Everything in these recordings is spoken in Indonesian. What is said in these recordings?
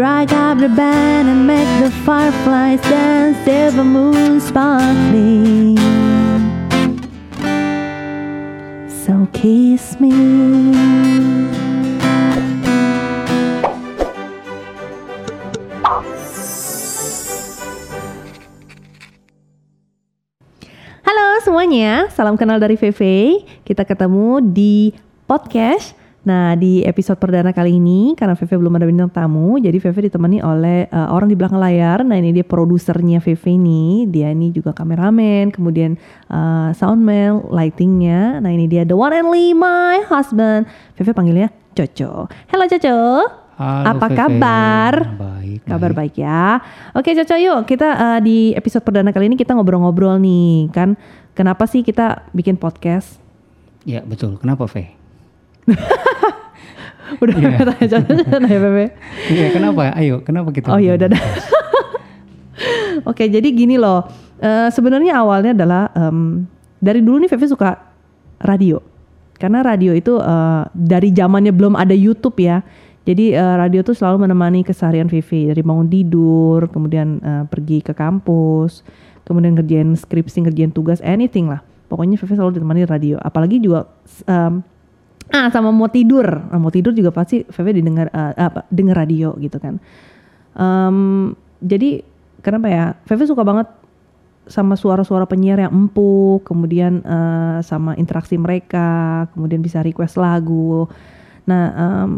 Strike up the band and make the fireflies dance, silver moon sparkling. So kiss me. Halo semuanya, salam kenal dari VV. Kita ketemu di podcast. Nah, di episode perdana kali ini karena VV belum ada bintang tamu, jadi VV ditemani oleh uh, orang di belakang layar. Nah, ini dia produsernya VV ini. Dia ini juga kameramen, kemudian uh, soundman, lightingnya. Nah, ini dia the one and only my husband. VV panggilnya Coco. Halo Coco. Halo, Apa Feve. kabar? Baik. Kabar baik ya. Oke Coco yuk kita uh, di episode perdana kali ini kita ngobrol-ngobrol nih kan. Kenapa sih kita bikin podcast? Ya betul. Kenapa, Fe? Udah Iya. tanya nah, ya Bebe. Iya, kenapa? Ayo, kenapa kita? Oh ya udah. Oke jadi gini loh. Eh, Sebenarnya awalnya adalah em, dari dulu nih Fevi suka radio. Karena radio itu eh, dari zamannya belum ada YouTube ya. Jadi eh, radio tuh selalu menemani keseharian Vivi dari bangun tidur, kemudian eh, pergi ke kampus, kemudian ngerjain skripsi, ngerjain tugas, anything lah. Pokoknya Vivi selalu ditemani radio. Apalagi juga em, ah sama mau tidur, Nah, mau tidur juga pasti Vivi didengar eh, apa denger radio gitu kan. Em, jadi kenapa ya? Vivi suka banget sama suara-suara penyiar yang empuk, kemudian eh, sama interaksi mereka, kemudian bisa request lagu. Nah, em,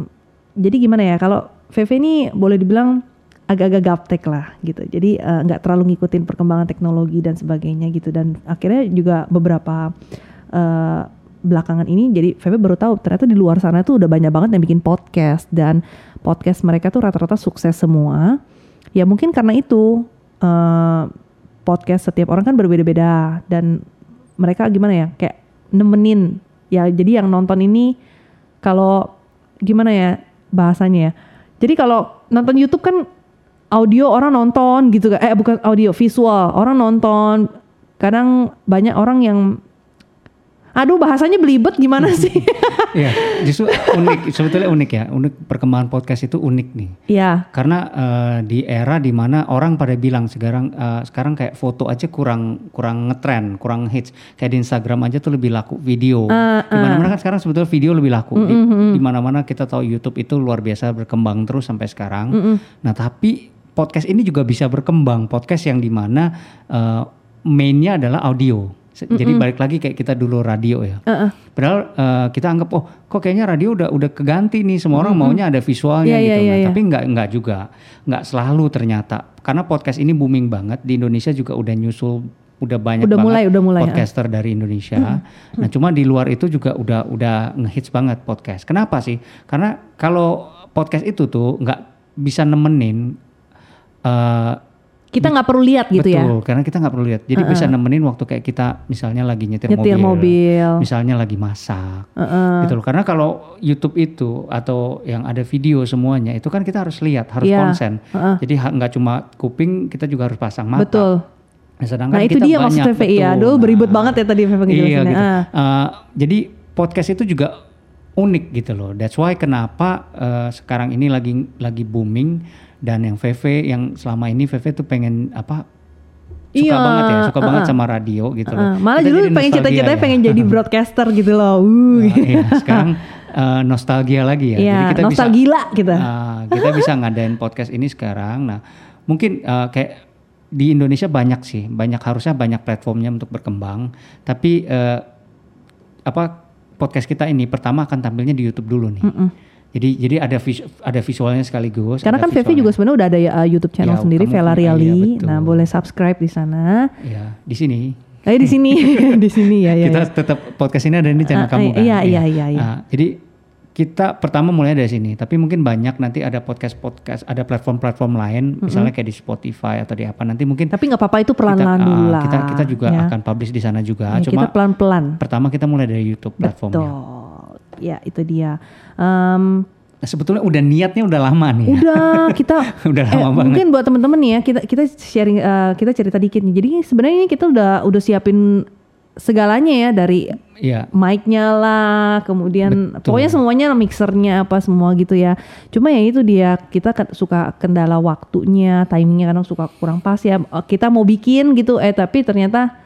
jadi gimana ya? Kalau VV ini boleh dibilang agak-agak gaptek lah gitu. Jadi eh, nggak terlalu ngikutin perkembangan teknologi dan sebagainya gitu. Dan akhirnya juga beberapa eh, belakangan ini, jadi VV baru tahu ternyata di luar sana tuh udah banyak banget yang bikin podcast dan podcast mereka tuh rata-rata sukses semua. Ya mungkin karena itu eh, podcast setiap orang kan berbeda-beda dan mereka gimana ya kayak nemenin ya jadi yang nonton ini kalau gimana ya bahasanya ya jadi kalau nonton YouTube kan audio orang nonton gitu kan eh bukan audio visual orang nonton kadang banyak orang yang aduh bahasanya belibet gimana sih Iya, justru unik. Sebetulnya unik ya. Unik perkembangan podcast itu unik nih. ya Karena eh, di era di mana orang pada bilang sekarang eh, sekarang kayak foto aja kurang kurang ngetren, kurang hits. Kayak di Instagram aja tuh lebih laku video. di mana-mana kan sekarang sebetulnya video lebih laku. Di, di mana-mana kita tahu YouTube itu luar biasa berkembang terus sampai sekarang. Nah tapi podcast ini juga bisa berkembang. Podcast yang di mana eh, mainnya adalah audio. Jadi balik lagi kayak kita dulu radio ya. Padahal eh, kita anggap oh kok kayaknya radio udah udah keganti nih semua orang maunya ada visualnya Iya, gitu. Nah, iya, iya. Tapi nggak nggak juga nggak selalu ternyata karena podcast ini booming banget di Indonesia juga udah nyusul udah banyak Udah banget mulai, udah mulai, podcaster dari Indonesia. Nah cuma di luar itu juga udah udah ngehits banget podcast. Kenapa sih? Karena kalau podcast itu tuh nggak bisa nemenin eh, kita nggak perlu lihat gitu ya Betul, karena kita nggak perlu lihat. Jadi bisa nemenin waktu kayak kita misalnya lagi nyetir, Nyetir mobil. misalnya lagi masak, gitu loh. Karena kalau YouTube itu atau yang ada video semuanya itu kan kita harus lihat, harus Iya, konsen. Jadi ha- nggak cuma kuping, kita juga harus pasang mata. betul Nah, sedangkan nah itu kita dia maksud banyak, VV ya betul. aduh beribet Nah, banget ya tadi VV Iya gitu. Ah. Eh, jadi podcast itu juga unik gitu loh. That's why kenapa eh, sekarang ini lagi lagi booming dan yang VV yang selama ini VV tuh pengen apa suka Iya, banget ya, suka uh-uh. banget sama radio gitu loh. Ah, malah Kita dulu pengen nostalgia cita-citanya ya. pengen jadi broadcaster gitu loh. Uh. Nah, iya, sekarang eh, nostalgia lagi ya. Iya, Jadi kita bisa nostalgila kita. Ah, kita bisa ngadain podcast ini sekarang. Nah, mungkin eh, kayak di Indonesia banyak sih, banyak harusnya banyak platformnya untuk berkembang. Tapi eh, apa podcast kita ini pertama akan tampilnya di YouTube dulu nih. Jadi jadi ada vis- ada visualnya sekaligus. Karena kan visualnya. juga sebenarnya udah ada uh, YouTube channel Ya, sendiri Vela iya, Riali. betul. nah, boleh subscribe di sana. ya di sini. Eh di sini, di sini ya ya. kita ya. tetap podcast ini ada di channel Ah, kamu ah, kan. iya, iya, iya, iya. Nah, jadi kita pertama mulai dari sini, tapi mungkin banyak nanti ada podcast-podcast, ada platform-platform lain, misalnya kayak di Spotify atau di apa nanti mungkin Tapi nggak apa-apa itu pelan-pelan ah, dulu lah. kita kita juga ya. akan publish di sana juga. Ya, Cuma kita pelan-pelan. pertama kita mulai dari YouTube platformnya. Betul. Ya itu dia. Nah, sebetulnya udah niatnya udah lama nih. ya. udah kita udah Eh, lama banget. mungkin buat temen-temen nih ya kita kita sharing eh, kita cerita dikit nih. Jadi sebenarnya ini kita udah udah siapin segalanya ya dari Iya. mic-nya lah, kemudian Betul. pokoknya semuanya mixernya apa semua gitu ya. Cuma ya itu dia kita suka kendala waktunya, timingnya kadang suka kurang pas ya. Eh, Kita mau bikin gitu, eh tapi ternyata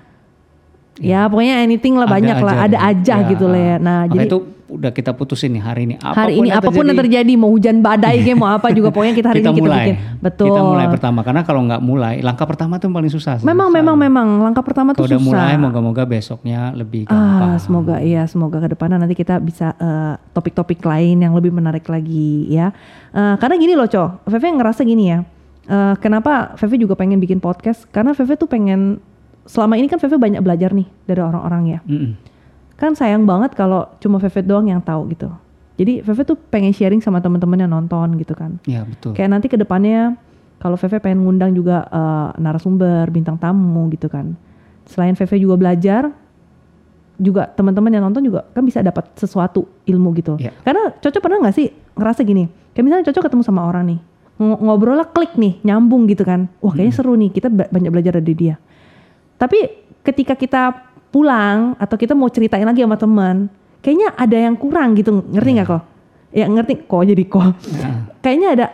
ya pokoknya anything lah banyak lah, ada deh. aja Ya, gitu lah ya. Nah maka jadi itu udah kita putusin nih hari ini. hari ini apa pun yang terjadi mau hujan badai kayak mau apa juga pokoknya kita hari kita ini kita mulai. bikin. Betul. Kita mulai pertama karena kalau nggak mulai, langkah pertama tuh yang paling susah. Memang memang memang langkah pertama tuh Kalau udah susah. mulai, moga-moga besoknya lebih gampang. Ah, semoga iya, semoga ke depannya nanti kita bisa eh, topik-topik lain yang lebih menarik lagi ya. Eh, karena gini loh, Co. Feve ngerasa gini ya. eh, kenapa Feve juga pengen bikin podcast? Karena Feve tuh pengen selama ini kan Feve banyak belajar nih dari orang-orang ya. Mm-mm. Kan sayang banget kalau cuma Feve doang yang tahu gitu. Jadi Feve tuh pengen sharing sama teman-teman yang nonton gitu kan. Ya betul. Kayak nanti ke depannya kalau Feve pengen ngundang juga eh, narasumber, bintang tamu gitu kan. Selain Feve juga belajar, juga teman-teman yang nonton juga kan bisa dapat sesuatu ilmu gitu. Iya. Karena Coco pernah nggak sih ngerasa gini? Kayak misalnya Coco ketemu sama orang nih, ng- ngobrol lah klik nih, nyambung gitu kan. Wah kayaknya seru nih, kita ba- banyak belajar dari dia. Tapi ketika kita pulang atau kita mau ceritain lagi sama teman, kayaknya ada yang kurang gitu, ngerti nggak kok? Ya ngerti kok jadi kok. Nah, Kayaknya ada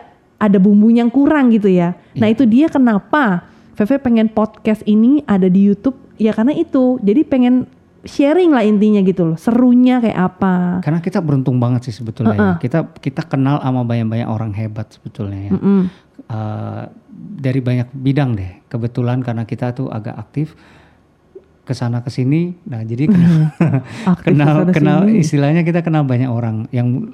ada bumbunya yang kurang gitu ya. Nah itu dia kenapa Feve pengen podcast ini ada di YouTube ya karena itu. Jadi pengen sharing lah intinya gitu loh. Serunya kayak apa. karena kita beruntung banget sih sebetulnya. ya. Kita kita kenal sama banyak-banyak orang hebat sebetulnya ya. Mm-mm. Eh, dari banyak bidang deh. Kebetulan karena kita tuh agak aktif ke sana ke sini. Nah, jadi kenal kenal, ke sana kenal istilahnya kita kenal banyak orang yang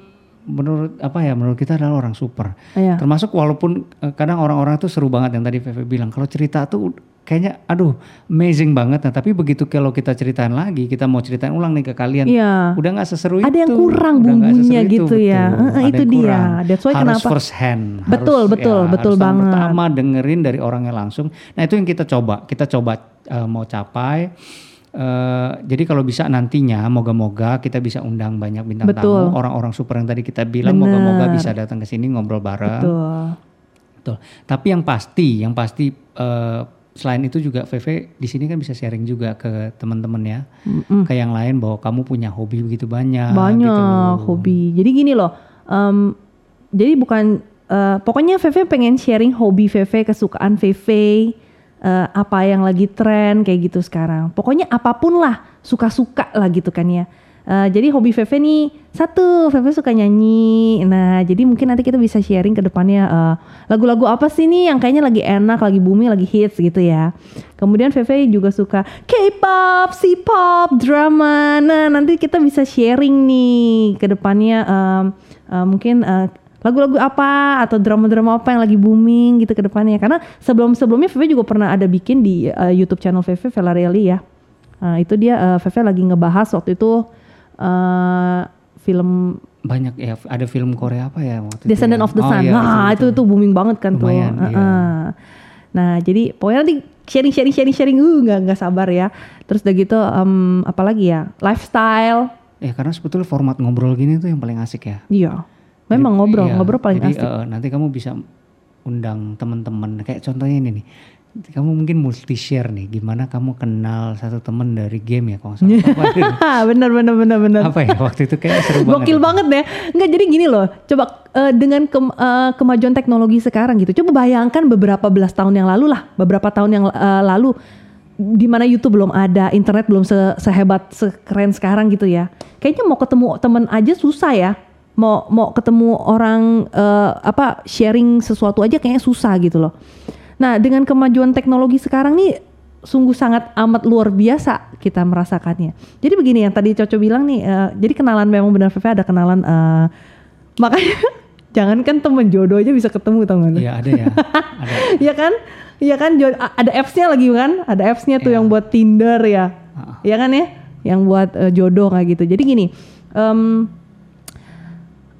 menurut apa ya menurut kita adalah orang super. Iya. Termasuk walaupun eh, kadang orang-orang tuh seru banget yang tadi Feve bilang kalau cerita tuh kayaknya aduh amazing banget nah tapi begitu kalau kita ceritain lagi kita mau ceritain ulang nih ke kalian Iya. udah nggak seseru itu Ada yang kurang udah bumbunya gitu ya. betul. Ada itu dia. kurang. That's why harus kenapa- first hand Betul, harus, betul, ya, betul harus banget. pertama dengerin dari orangnya langsung nah itu yang kita coba kita coba eh, mau capai Eh, jadi kalau bisa nantinya moga-moga kita bisa undang banyak bintang Betul. tamu orang-orang super yang tadi kita bilang moga-moga bisa datang ke sini ngobrol bareng Betul. Betul. Tapi yang pasti, yang pasti eh, selain itu juga VV di sini kan bisa sharing juga ke teman-teman ya, Mm-mm. ke yang lain bahwa kamu punya hobi begitu banyak. banyak gitu loh. hobi. Jadi gini loh, em, jadi bukan eh, pokoknya VV pengen sharing hobi VV, kesukaan VV, eh, apa yang lagi tren kayak gitu sekarang. Pokoknya apa pun lah, suka-suka lah gitu kan ya. Eh, jadi hobi VV nih satu, VV suka nyanyi. Nah, jadi mungkin nanti kita bisa sharing ke depannya eh, lagu-lagu apa sih nih yang kayaknya lagi enak, lagi booming, lagi hits gitu ya. Kemudian VV juga suka K-pop, C-pop, drama. Nah, nanti kita bisa sharing nih ke depannya em, eh, mungkin eh, lagu-lagu apa atau drama-drama apa yang lagi booming gitu ke depannya. Karena sebelum-sebelumnya VV juga pernah ada bikin di eh, YouTube channel VV Vela Reali ya. Nah, itu dia eh, VV lagi ngebahas waktu itu eh, film Banyak ya, ada film Korea apa ya waktu Descendant itu ya? of the Oh Sun. iya, nah, itu, itu booming banget kan Lumayan, tuh. iya. Nah, jadi pokoknya nanti sharing sharing sharing sharing uh nggak nggak sabar ya. Terus udah gitu em, apalagi ya? Lifestyle. Ya karena sebetulnya format ngobrol gini tuh yang paling asik ya. Iya. Memang Jadi, ngobrol, iya, ngobrol paling jadi, asik. eh, nanti kamu bisa undang teman-teman kayak contohnya ini nih. Kamu mungkin multi share nih gimana kamu kenal satu teman dari game ya kalau nggak salah. Apa, bener bener bener bener. apa ya waktu itu kayaknya seru banget. Gokil banget deh. Enggak jadi gini loh. Coba eh, dengan kem- eh, kemajuan teknologi sekarang gitu. Coba bayangkan beberapa belas tahun yang lalu lah, beberapa tahun yang eh, lalu di mana YouTube belum ada, internet belum se- sehebat sekeren sekarang gitu ya. Kayaknya mau ketemu temen aja susah ya. Mau mau ketemu orang eh, apa sharing sesuatu aja kayaknya susah gitu loh. Nah, dengan kemajuan teknologi sekarang nih sungguh sangat amat luar biasa kita merasakannya. Jadi begini yang tadi Coco bilang nih, eh, jadi kenalan memang benar VV ada kenalan, eh, makanya jangankan temen jodoh aja bisa ketemu tau gak? Iya ada ya. ada. Iya kan? Iya kan ada apps-nya lagi kan? Ada apps-nya tuh Iya. yang buat Tinder ya. Iya kan ya? Yang buat eh, jodoh kayak gitu. Jadi gini, em,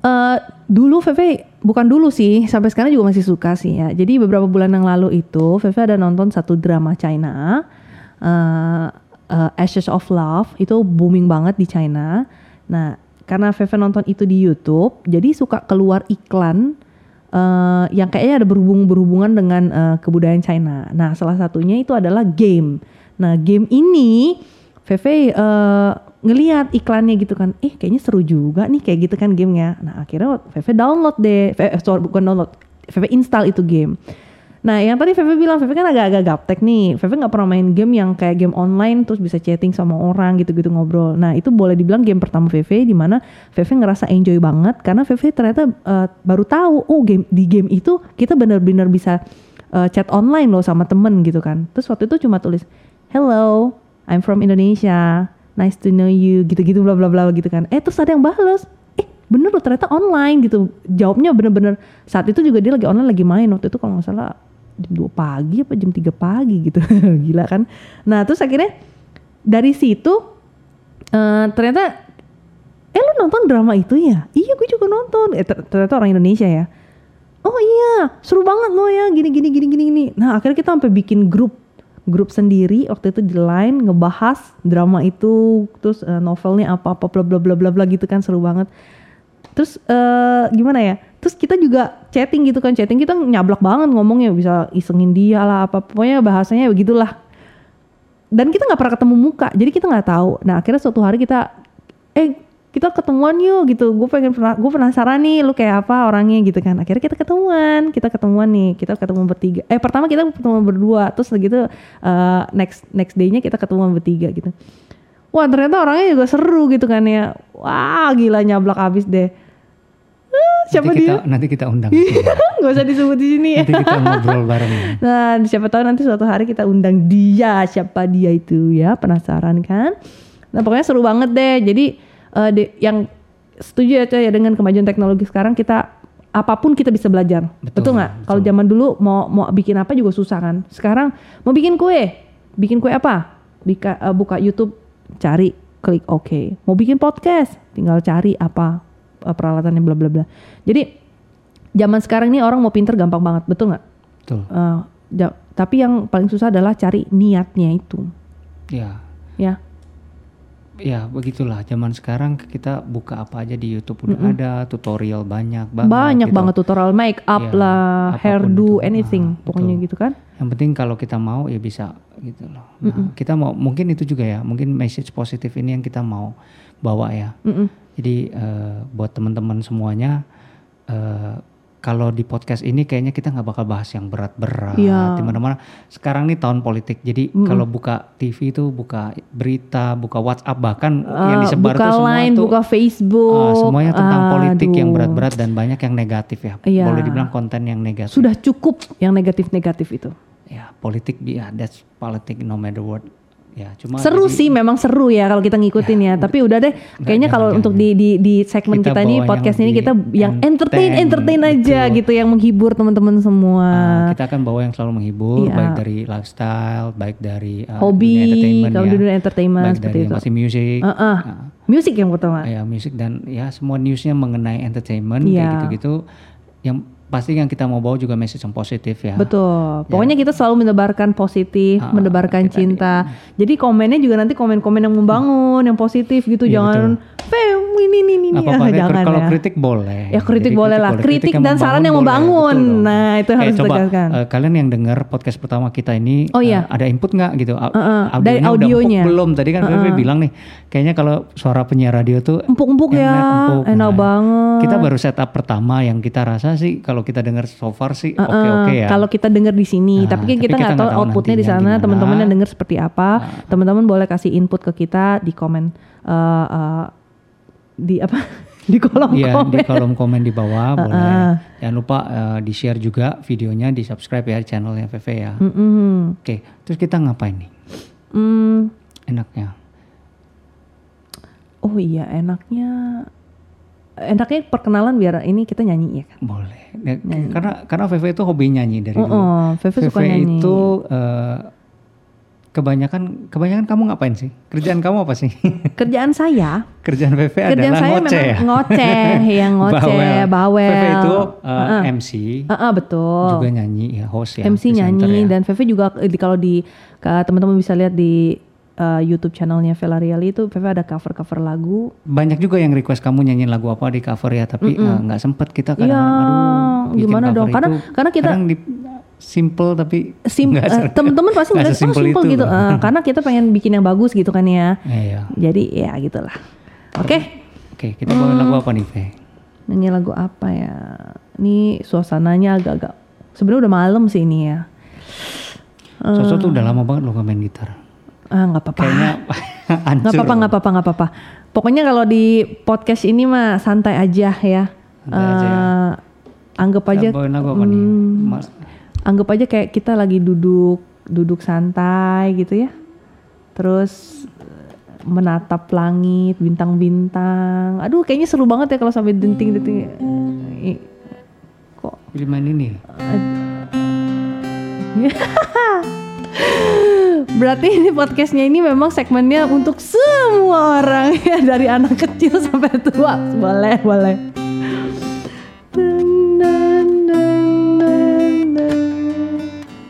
eh, dulu VV bukan dulu sih, sampai sekarang juga masih suka sih ya. Jadi beberapa bulan yang lalu itu VV ada nonton satu drama China, eh, eh, Ashes of Love itu booming banget di China. Nah, karena VV nonton itu di YouTube, jadi suka keluar iklan eh, yang kayaknya ada berhubung berhubungan dengan eh, kebudayaan China. Nah, salah satunya itu adalah game. Nah, game ini Veve uh, ngelihat iklannya gitu kan, eh kayaknya seru juga nih kayak gitu kan gamenya. Nah akhirnya Veve download deh, Veve, sorry bukan download, Veve install itu game. Nah yang tadi Veve bilang, Veve kan agak-agak gaptek nih. Veve nggak pernah main game yang kayak game online terus bisa chatting sama orang gitu-gitu ngobrol. Nah itu boleh dibilang game pertama Veve di mana Veve ngerasa enjoy banget karena Veve ternyata uh, baru tahu, oh game di game itu kita benar-benar bisa uh, chat online loh sama temen gitu kan. Terus waktu itu cuma tulis, hello, I'm from Indonesia, nice to know you, gitu-gitu bla bla bla gitu kan. Eh terus ada yang balas, bener loh ternyata online gitu. Jawabnya bener-bener saat itu juga dia lagi online lagi main. Waktu itu kalau nggak salah jam 2 pagi apa jam 3 pagi gitu. Gila kan. Nah terus akhirnya dari situ uh, ternyata eh lu nonton drama itu ya? Iya gue juga nonton. Eh ternyata orang Indonesia ya. Oh iya seru banget lo ya gini gini gini gini. Nah akhirnya kita sampai bikin grup grup sendiri waktu itu di line ngebahas drama itu terus uh, novelnya apa apa bla bla bla bla bla gitu kan seru banget. Terus uh, gimana ya terus kita juga chatting gitu kan chatting kita nyablak banget ngomongnya bisa isengin dia lah apa pokoknya bahasanya begitulah. Dan kita nggak pernah ketemu muka jadi kita nggak tahu. Nah akhirnya suatu hari kita eh kita ketemuan yuk gitu gue pengen gue penasaran nih lu kayak apa orangnya gitu kan akhirnya kita ketemuan kita ketemuan nih kita ketemu bertiga eh pertama kita ketemu berdua terus gitu uh, next next day-nya kita ketemu bertiga gitu wah ternyata orangnya juga seru gitu kan ya wah gila nyablak abis deh siapa nanti kita, dia? Nanti kita undang. Gak usah disebut di sini ya. Nanti kita ngobrol bareng. Nah, siapa tahu nanti suatu hari kita undang dia, siapa dia itu ya, penasaran kan? Nah, pokoknya seru banget deh. Jadi uh, de, yang setuju ya ya dengan kemajuan teknologi sekarang kita apa pun kita bisa belajar. Betul nggak? Kalau zaman dulu mau mau bikin apa juga susah kan. Sekarang mau bikin kue, bikin kue apa? Bika, uh, buka YouTube, cari, klik oke. Okay. Mau bikin podcast, tinggal cari apa uh, peralatannya bla bla bla. Jadi zaman sekarang ini orang mau pinter gampang banget, betul nggak? Betul. Uh, tapi yang paling susah adalah cari niatnya itu. Ya. Ya. Ya begitulah zaman sekarang kita buka apa aja di YouTube udah mm -hmm. ada tutorial banyak banget. Banyak gitu. banget tutorial make up ya, lah, hairdo, anything, nah, pokoknya betul. gitu kan. Yang penting kalau kita mau ya bisa gitu loh. Nah, mm -hmm. kita mau mungkin itu juga ya, mungkin message positif ini yang kita mau bawa ya. Mm -hmm. Jadi uh, buat teman-teman semuanya uh, kalau di podcast ini kayaknya kita nggak bakal bahas yang berat-berat ya. di mana-mana. Sekarang nih tahun politik, jadi mm. kalau buka TV itu buka berita, buka WhatsApp bahkan uh, yang disebar buka tuh semua line, tuh buka Facebook, uh, semuanya tentang Aduh. politik yang berat-berat dan banyak yang negatif ya. ya. Boleh dibilang konten yang negatif. Sudah cukup yang negatif-negatif itu. Ya politik, ya that's politics no matter what Ya, cuma seru jadi, sih memang seru ya kalau kita ngikutin ya, ya. Tapi udah deh kayaknya kalau untuk di di di segmen kita, kita ini podcast ini kita yang entertain entertain aja gitu. gitu yang menghibur teman-teman semua. Uh, kita akan bawa yang selalu menghibur ya. baik dari lifestyle, baik dari uh, hobi, entertainment kalau ya. dunia entertainment baik seperti dari itu. masih music. Uh -uh. Uh, music yang pertama. Ya, music dan ya semua newsnya mengenai entertainment ya. kayak gitu-gitu yang pasti yang kita mau bawa juga message yang positif ya. Betul. Ya. Pokoknya kita selalu menebarkan positif, ah, menebarkan cinta. Di, Jadi komennya juga nanti komen-komen yang membangun, yang positif gitu. Ya, Jangan Fem ini ini ini. Apa -apa, ya, jangan kalau ya. kritik boleh. Ya kritik Jadi, boleh lah. Kritik, kritik dan saran yang membangun. Betul nah, itu harus coba, ditegaskan. Uh, kalian yang dengar podcast pertama kita ini oh, iya. uh, ada input nggak gitu? Uh, uh, audionya dari audionya. belum. Tadi kan uh, uh. bilang nih, kayaknya kalau suara penyiar radio tuh empuk-empuk ya. Empuk. Enak nah, banget. Kita baru setup pertama yang kita rasa sih kalau kita dengar so far sih oke-oke uh, uh, okay ya. Kalau kita dengar di sini, nah, tapi kan kita nggak tahu outputnya di sana. Teman-teman yang dengar seperti apa? Nah. Teman-teman boleh kasih input ke kita di komen. Uh, uh, di apa di kolom iya, komen. di kolom komen di bawah uh, boleh. Jangan lupa uh, di share juga videonya, di subscribe ya channelnya VV ya. Mm -hmm. Oke, terus kita ngapain nih? Mm. Enaknya? Oh iya, enaknya enaknya perkenalan biar ini kita nyanyi ya kan? Boleh. Ya, karena karena VV itu hobi nyanyi dari oh, dulu. Oh, VV, VV suka nyanyi. itu uh, kebanyakan kebanyakan kamu ngapain sih? Kerjaan kamu apa sih? Kerjaan saya. Kerjaan VV Kerjaan adalah saya ngoceh ya. Ngoceh, yang ngoceh, bawel. bawel. VV itu uh, uh -uh. MC. Uh -uh, betul. Juga nyanyi ya, host ya. MC nyanyi ya. dan VV juga di, kalau di teman-teman bisa lihat di uh, YouTube channelnya Vela Riali itu VV ada cover-cover lagu. Banyak juga yang request kamu nyanyiin lagu apa di cover ya, tapi nggak mm -mm. uh, sempet kita kadang ya, aduh gimana dong? Karena karena kita kadang di, simple tapi Sim, eh, se- temen-temen pasti nggak oh simple itu gitu. Eh, karena kita pengen bikin yang bagus gitu kan ya Iya. jadi ya gitulah oke Oke, kita bawain lagu apa nih, Fe? nyanyi lagu apa ya ini suasananya agak-agak sebenarnya udah malam sih ini ya Soso tuh udah lama banget lo main gitar. Ah nggak apa-apa. Kayaknya nggak apa-apa nggak apa-apa nggak apa-apa. Pokoknya kalau di podcast ini mah santai aja ya. Santai aja ya. Eh, anggap aja nih? hmm, anggap aja kayak kita lagi duduk duduk santai gitu ya. Terus eh, menatap langit bintang-bintang. Aduh kayaknya seru banget ya kalau sampai denting-denting. Eh, kok? Main ini. berarti ini podcastnya ini memang segmennya untuk semua orang ya dari anak kecil sampai tua. Boleh boleh.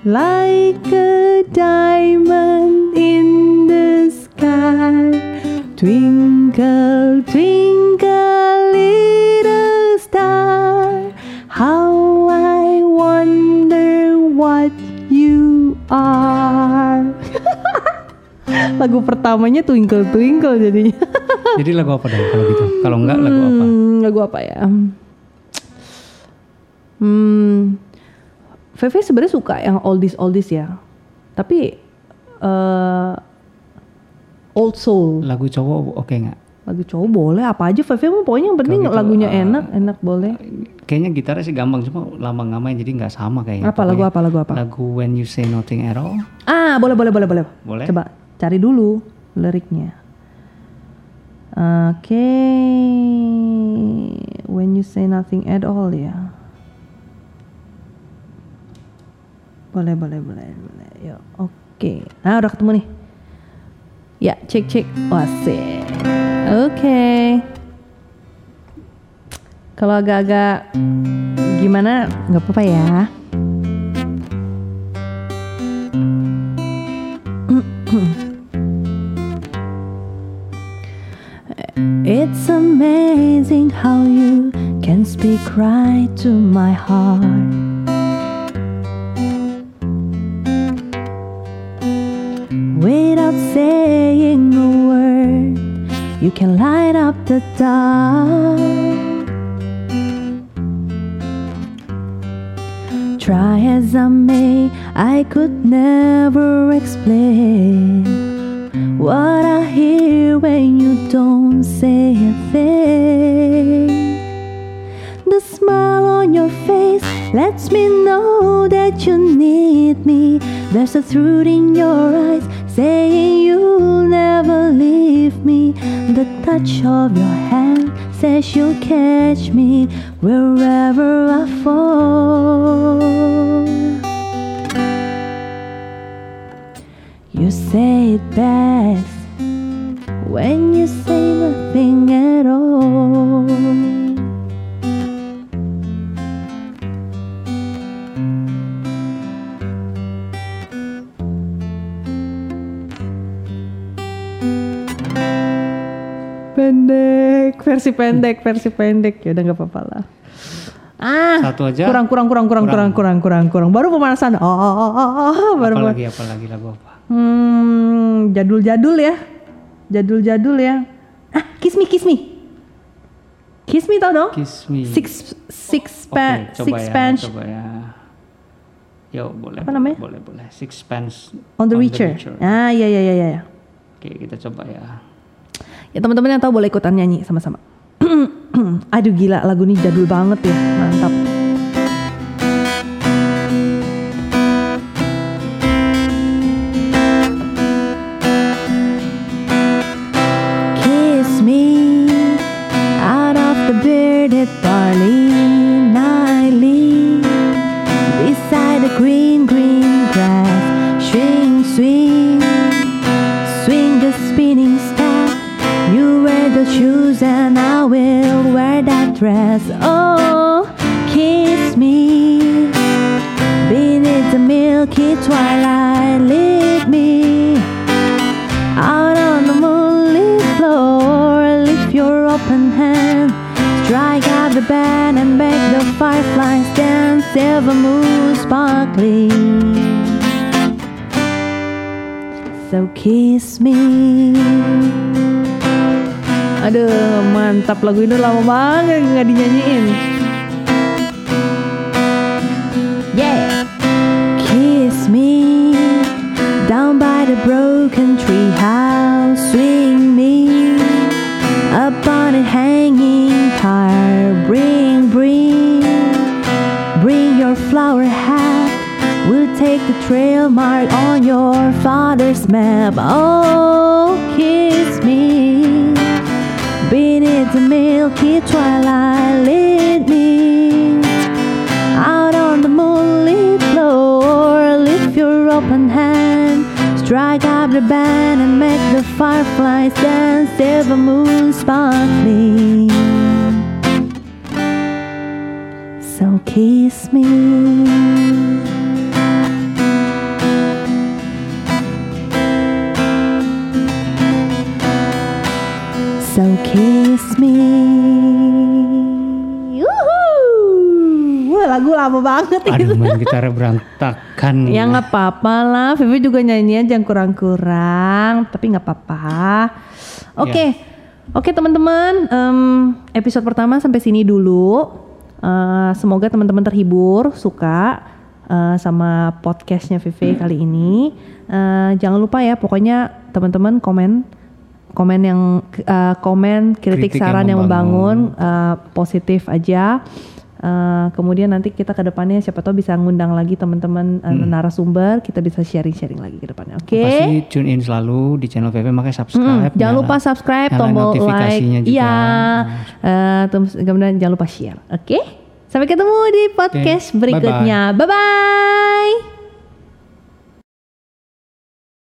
Like a diamond in the sky. Twinkle twinkle lagu pertamanya twinkle twinkle jadinya Jadi lagu apa dong kalau gitu? Kalau enggak lagu apa? Hmm, lagu apa ya? Hmm, VV sebenarnya suka yang oldies oldies ya, tapi eh old soul Lagu cowok oke nggak? lagu cowok boleh apa aja VV mah pokoknya yang penting gitu, lagunya eh, enak enak boleh. Kayaknya gitarnya sih gampang cuma lama nggak main jadi nggak sama kayaknya. Apa lagu Pokoknya apa lagu apa? Lagu When You Say Nothing at All. Ah boleh boleh boleh boleh. Boleh? Coba cari dulu liriknya. Oke, when you say nothing at all ya. Boleh, boleh, boleh, boleh. Yuk, oke. Nah, udah ketemu nih. Ya, cek cek. Wasik. Oke. Kalau agak-agak gimana, nggak apa-apa ya. It's how you can speak right to my heart. Without saying a word, you can light up the dark. Try as I may, I could never explain what I hear when you don't say lets me know that you need me. There's a truth in your eyes saying you'll never leave me. The touch of your hand says you'll catch me wherever I fall. You say it best when you say nothing at all. versi pendek, versi pendek. Ya udah nggak apa-apa lah. Ah, satu aja. Kurang, kurang, kurang, kurang, kurang, kurang, kurang, kurang. Baru pemanasan. Oh, oh, oh, oh, oh. oh baru apalagi, apalagi lagu apa? Hmm, jadul-jadul ya. Jadul-jadul ya. Ah, kiss me, kiss me. Kiss me tau dong? Kiss me. Six, six, oh, okay, coba six ya, bench. Coba ya. Yo, boleh. Apa namanya? Boleh, boleh. Six On the on The Witcher. Ah, ya, ya, ya, ya, ya. Oke, kita coba ya. Ya teman-teman yang tahu boleh ikutan nyanyi sama-sama. Aduh gila lagu ini jadul banget ya, mantap. So kiss me. Aduh, mantap lagu ini lama banget nggak dinyanyiin. Yeah, kiss me down by the broken tree house. Swing me up on a hanging tire. Bring, take the trail mark on your father's map. Oh, kiss me beneath the milky twilight. Lead me out on the moonlit floor. Lift your open hand, strike up the band, and make the fireflies dance. Silver moon sparkling. So kiss me. Kiss me. Wah, lagu lama banget Aduh itu. main gitar berantakan. Ya nggak apa-apa lah, Vivi juga nyanyian jangan kurang-kurang, tapi nggak apa-apa. Oke, oke teman-teman, em, episode pertama sampai sini dulu. Eh, semoga teman-teman terhibur, suka eh, sama podcastnya Vivi kali ini. Eh, jangan lupa ya, pokoknya teman-teman komen, komen yang eh, komen kritik, Kritik yang saran yang membangun. membangun, eh, positif aja. Eh, kemudian nanti kita ke depannya siapa tahu bisa ngundang lagi teman-teman eh, narasumber, kita bisa sharing-sharing lagi ke depannya. Oke. Pasti tune in selalu di channel VV makanya subscribe. Mm, jangan nyala- lupa subscribe, tombol like, iya, terus kemudian jangan lupa share. Oke, sampai ketemu di podcast Oke, berikutnya. Bye bye.